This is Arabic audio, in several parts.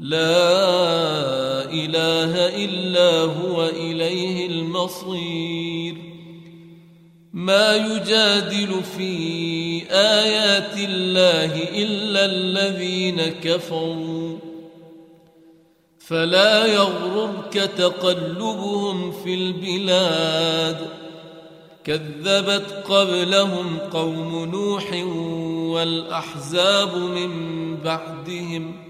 لا إله إلا هو إليه المصير. ما يجادل في آيات الله إلا الذين كفروا. فلا يغررك تقلبهم في البلاد. كذبت قبلهم قوم نوح والأحزاب من بعدهم.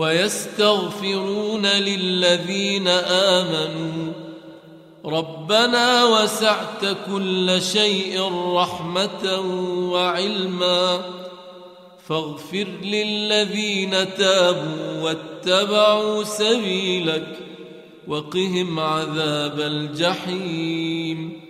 ويستغفرون للذين آمنوا. ربنا وسعت كل شيء رحمة وعلما. فاغفر للذين تابوا واتبعوا سبيلك وقهم عذاب الجحيم.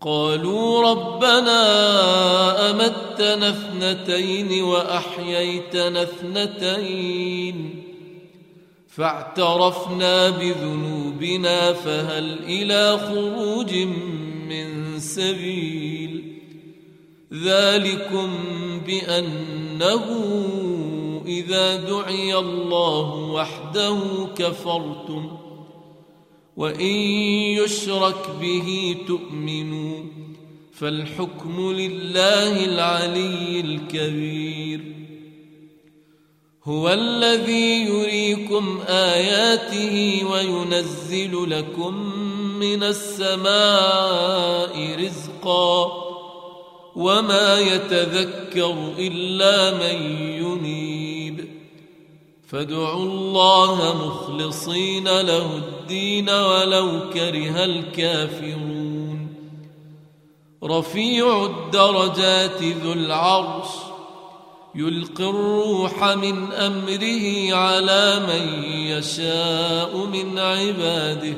قالوا ربنا أمتنا اثنتين وأحييتنا اثنتين فاعترفنا بذنوبنا فهل إلى خروج من سبيل ذلكم بأنه إذا دعي الله وحده كفرتم وإن يشرك به تؤمنوا فالحكم لله العلي الكبير. هو الذي يريكم آياته وينزل لكم من السماء رزقا وما يتذكر إلا من ينيب. فادعوا الله مخلصين له الدين ولو كره الكافرون. رفيع الدرجات ذو العرش يلقي الروح من أمره على من يشاء من عباده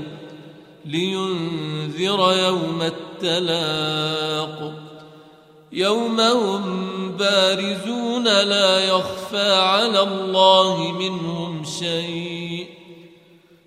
لينذر يوم التلاق. يوم هم بارزون لا يخفى على الله منهم شيء.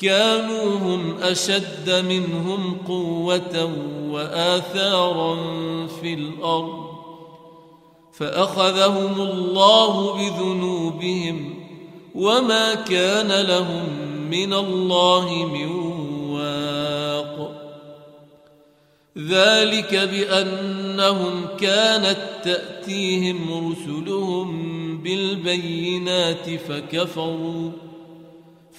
كانوا هم أشد منهم قوة وآثارا في الأرض فأخذهم الله بذنوبهم وما كان لهم من الله من واق. ذلك بأنهم كانت تأتيهم رسلهم بالبينات فكفروا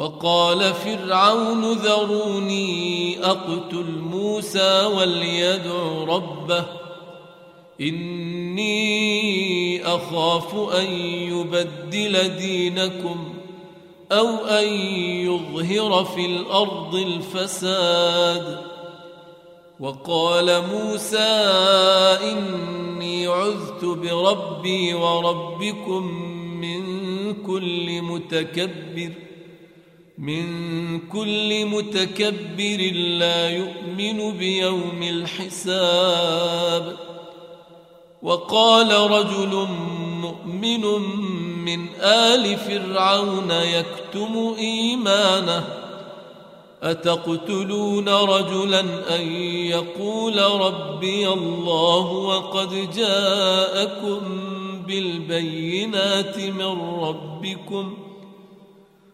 وقال فرعون ذروني أقتل موسى وليدع ربه إني أخاف أن يبدل دينكم أو أن يظهر في الأرض الفساد وقال موسى إني عذت بربي وربكم من كل متكبر من كل متكبر لا يؤمن بيوم الحساب. وقال رجل مؤمن من آل فرعون يكتم إيمانه أتقتلون رجلا أن يقول ربي الله وقد جاءكم بالبينات من ربكم؟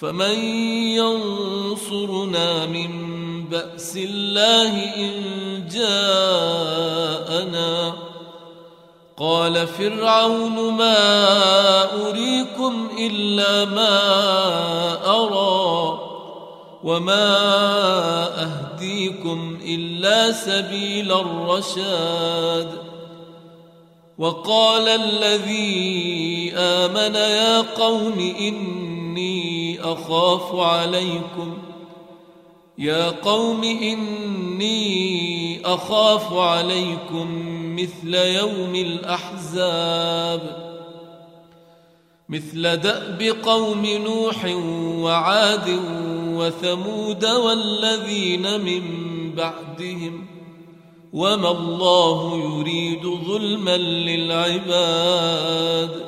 فمن ينصرنا من بأس الله إن جاءنا؟ قال فرعون ما أريكم إلا ما أرى وما أهديكم إلا سبيل الرشاد. وقال الذي آمن يا قوم إني أخاف عليكم. يا قوم إني أخاف عليكم مثل يوم الأحزاب. مثل دأب قوم نوح وعاد وثمود والذين من بعدهم. وما الله يريد ظلما للعباد.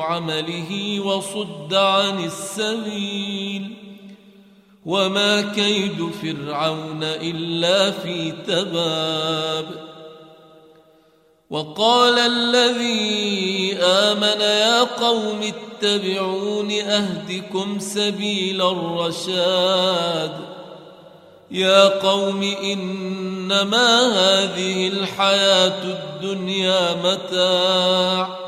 عمله وصد عن السبيل وما كيد فرعون إلا في تباب وقال الذي آمن يا قوم اتبعون أهدكم سبيل الرشاد يا قوم إنما هذه الحياة الدنيا متاع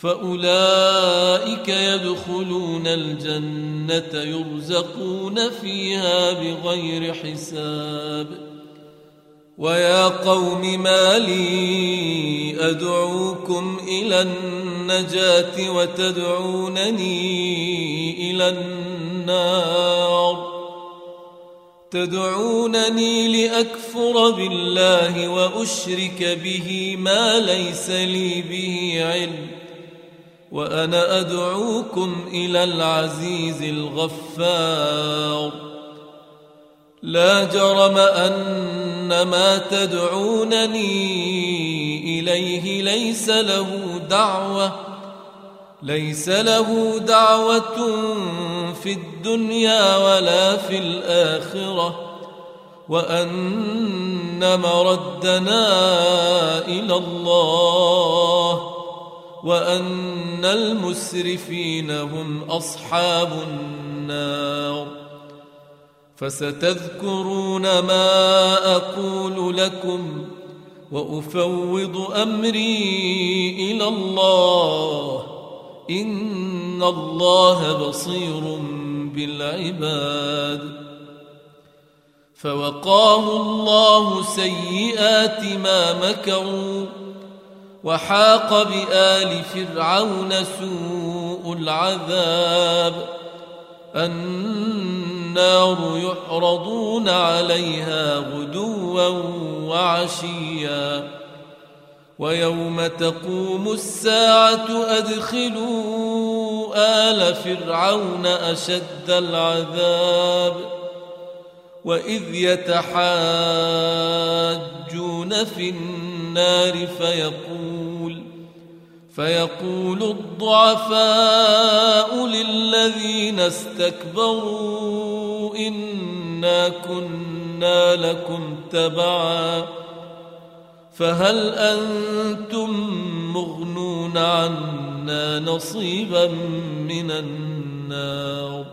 فأولئك يدخلون الجنة يرزقون فيها بغير حساب. ويا قوم ما لي أدعوكم إلى النجاة وتدعونني إلى النار. تدعونني لأكفر بالله وأشرك به ما ليس لي به علم. وأنا أدعوكم إلى العزيز الغفار. لا جرم أن ما تدعونني إليه ليس له دعوة ليس له دعوة في الدنيا ولا في الآخرة وأن مردنا إلى الله. وأن المسرفين هم أصحاب النار. فستذكرون ما أقول لكم وأفوض أمري إلى الله. إن الله بصير بالعباد. فوقاه الله سيئات ما مكروا. وحاق بآل فرعون سوء العذاب النار يعرضون عليها غدوا وعشيا ويوم تقوم الساعة أدخلوا آل فرعون أشد العذاب وإذ يتحاجون في النار فيقول فيقول الضعفاء للذين استكبروا إنا كنا لكم تبعا فهل أنتم مغنون عنا نصيبا من النار؟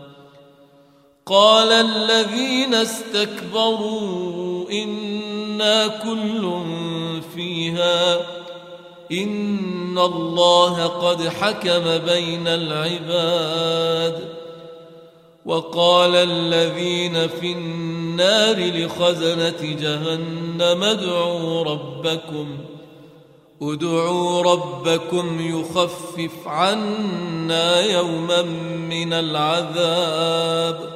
قال الذين استكبروا إنا كل فيها إن الله قد حكم بين العباد وقال الذين في النار لخزنة جهنم ادعوا ربكم ادعوا ربكم يخفف عنا يوما من العذاب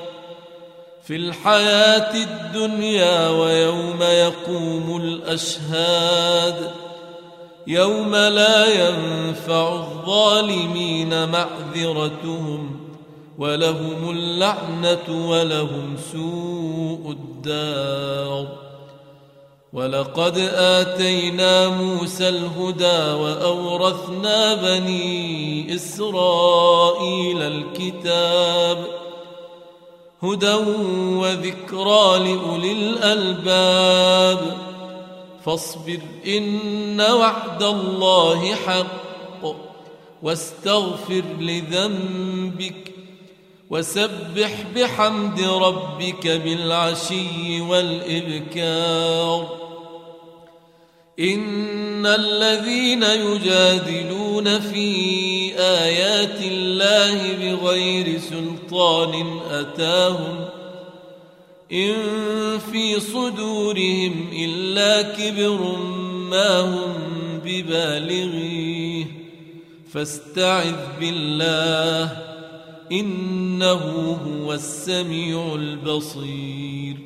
في الحياة الدنيا ويوم يقوم الأشهاد يوم لا ينفع الظالمين معذرتهم ولهم اللعنة ولهم سوء الدار ولقد آتينا موسى الهدى وأورثنا بني إسرائيل الكتاب هدى وذكرى لأولي الألباب. فاصبر إن وعد الله حق واستغفر لذنبك وسبح بحمد ربك بالعشي والإبكار. إن الذين يجادلون في آيات الله بغير سلطان أتاهم إن في صدورهم إلا كبر ما هم ببالغيه فاستعذ بالله إنه هو السميع البصير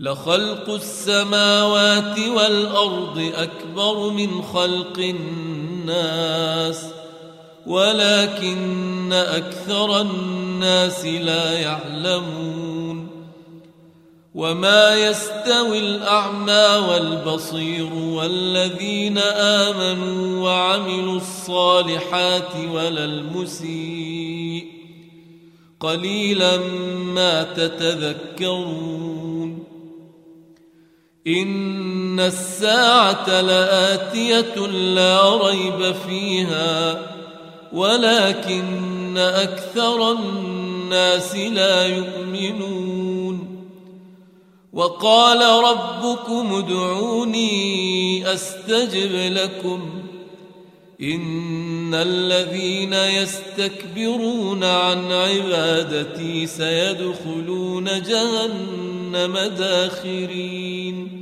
لخلق السماوات والأرض أكبر من خلق الناس ولكن أكثر الناس لا يعلمون وما يستوي الأعمى والبصير والذين آمنوا وعملوا الصالحات ولا المسيء قليلا ما تتذكرون إن الساعة لآتية لا ريب فيها ولكن أكثر الناس لا يؤمنون. وقال ربكم ادعوني أستجب لكم. إن الذين يستكبرون عن عبادتي سيدخلون جهنم داخرين.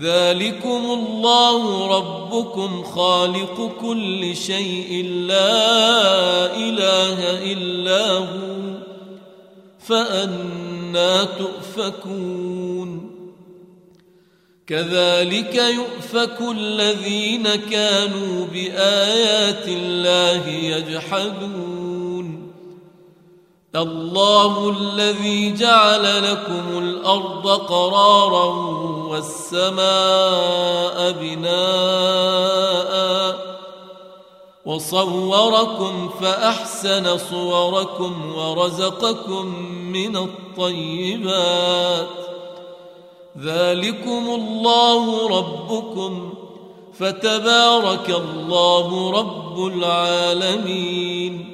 ذلكم الله ربكم خالق كل شيء لا إله إلا هو فأنا تؤفكون. كذلك يؤفك الذين كانوا بآيات الله يجحدون. الله الذي جعل لكم الأرض قرارا والسماء بناء وصوركم فأحسن صوركم ورزقكم من الطيبات. ذلكم الله ربكم فتبارك الله رب العالمين.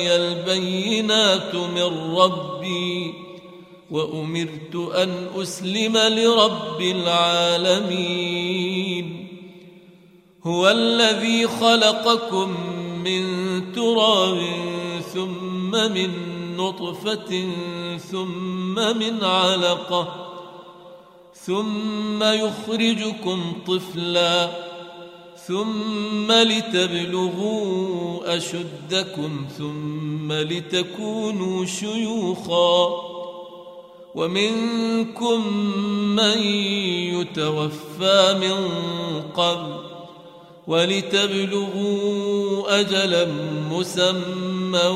البينات من ربي وأمرت أن أسلم لرب العالمين. هو الذي خلقكم من تراب ثم من نطفة ثم من علقة ثم يخرجكم طفلا ثم لتبلغوا اشدكم ثم لتكونوا شيوخا ومنكم من يتوفى من قبل ولتبلغوا اجلا مسمى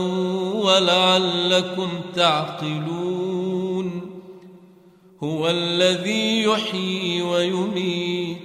ولعلكم تعقلون هو الذي يحيي ويميت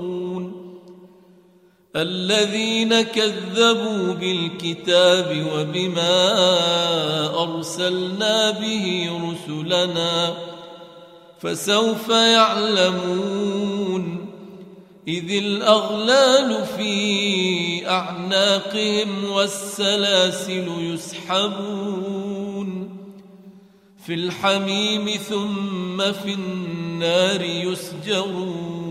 الذين كذبوا بالكتاب وبما أرسلنا به رسلنا فسوف يعلمون إذ الأغلال في أعناقهم والسلاسل يسحبون في الحميم ثم في النار يسجرون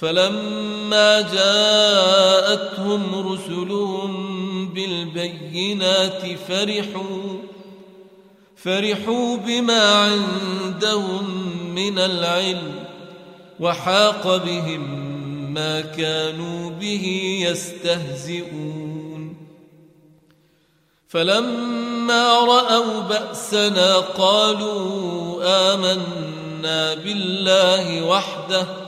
فلما جاءتهم رسلهم بالبينات فرحوا فرحوا بما عندهم من العلم وحاق بهم ما كانوا به يستهزئون. فلما رأوا بأسنا قالوا آمنا بالله وحده